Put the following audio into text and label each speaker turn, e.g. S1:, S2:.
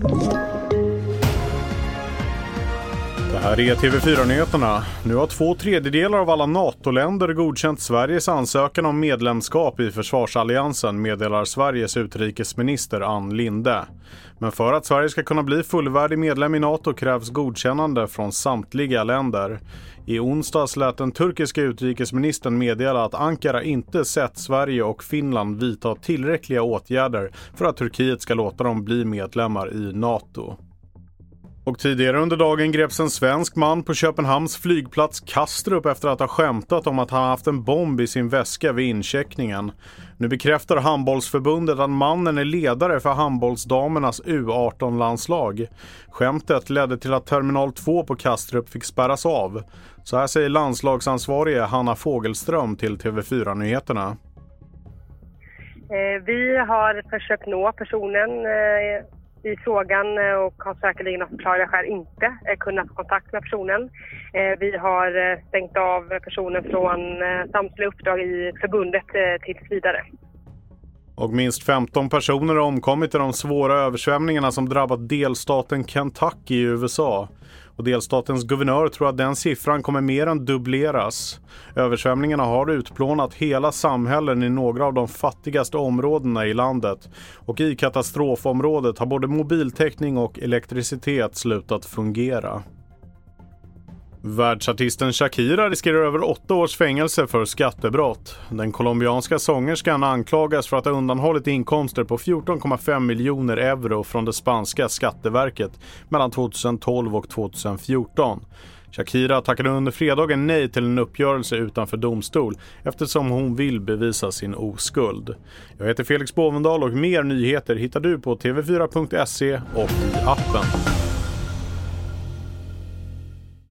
S1: Thank you. Det här är TV4-nyheterna. Nu har två tredjedelar av alla NATO-länder godkänt Sveriges ansökan om medlemskap i försvarsalliansen, meddelar Sveriges utrikesminister Ann Linde. Men för att Sverige ska kunna bli fullvärdig medlem i NATO krävs godkännande från samtliga länder. I onsdags lät den turkiska utrikesministern meddela att Ankara inte sett Sverige och Finland vidta tillräckliga åtgärder för att Turkiet ska låta dem bli medlemmar i NATO. Och tidigare under dagen greps en svensk man på Köpenhamns flygplats Kastrup efter att ha skämtat om att han haft en bomb i sin väska vid incheckningen. Nu bekräftar handbollsförbundet att mannen är ledare för handbollsdamernas U18-landslag. Skämtet ledde till att terminal 2 på Kastrup fick spärras av. Så här säger landslagsansvarige Hanna Fogelström till TV4 Nyheterna.
S2: Eh, vi har försökt nå personen eh, i frågan eh, och har säkerligen av förklarliga skäl inte eh, kunnat få kontakt med personen. Eh, vi har stängt av personen från samtliga uppdrag i förbundet tills vidare.
S1: Och minst 15 personer har omkommit i de svåra översvämningarna som drabbat delstaten Kentucky i USA. Och delstatens guvernör tror att den siffran kommer mer än dubbleras. Översvämningarna har utplånat hela samhällen i några av de fattigaste områdena i landet. Och i katastrofområdet har både mobiltäckning och elektricitet slutat fungera. Världsartisten Shakira riskerar över åtta års fängelse för skattebrott. Den colombianska sångerskan anklagas för att ha undanhållit inkomster på 14,5 miljoner euro från det spanska skatteverket mellan 2012 och 2014. Shakira tackade under fredagen nej till en uppgörelse utanför domstol eftersom hon vill bevisa sin oskuld. Jag heter Felix Bovendal och mer nyheter hittar du på tv4.se och i appen.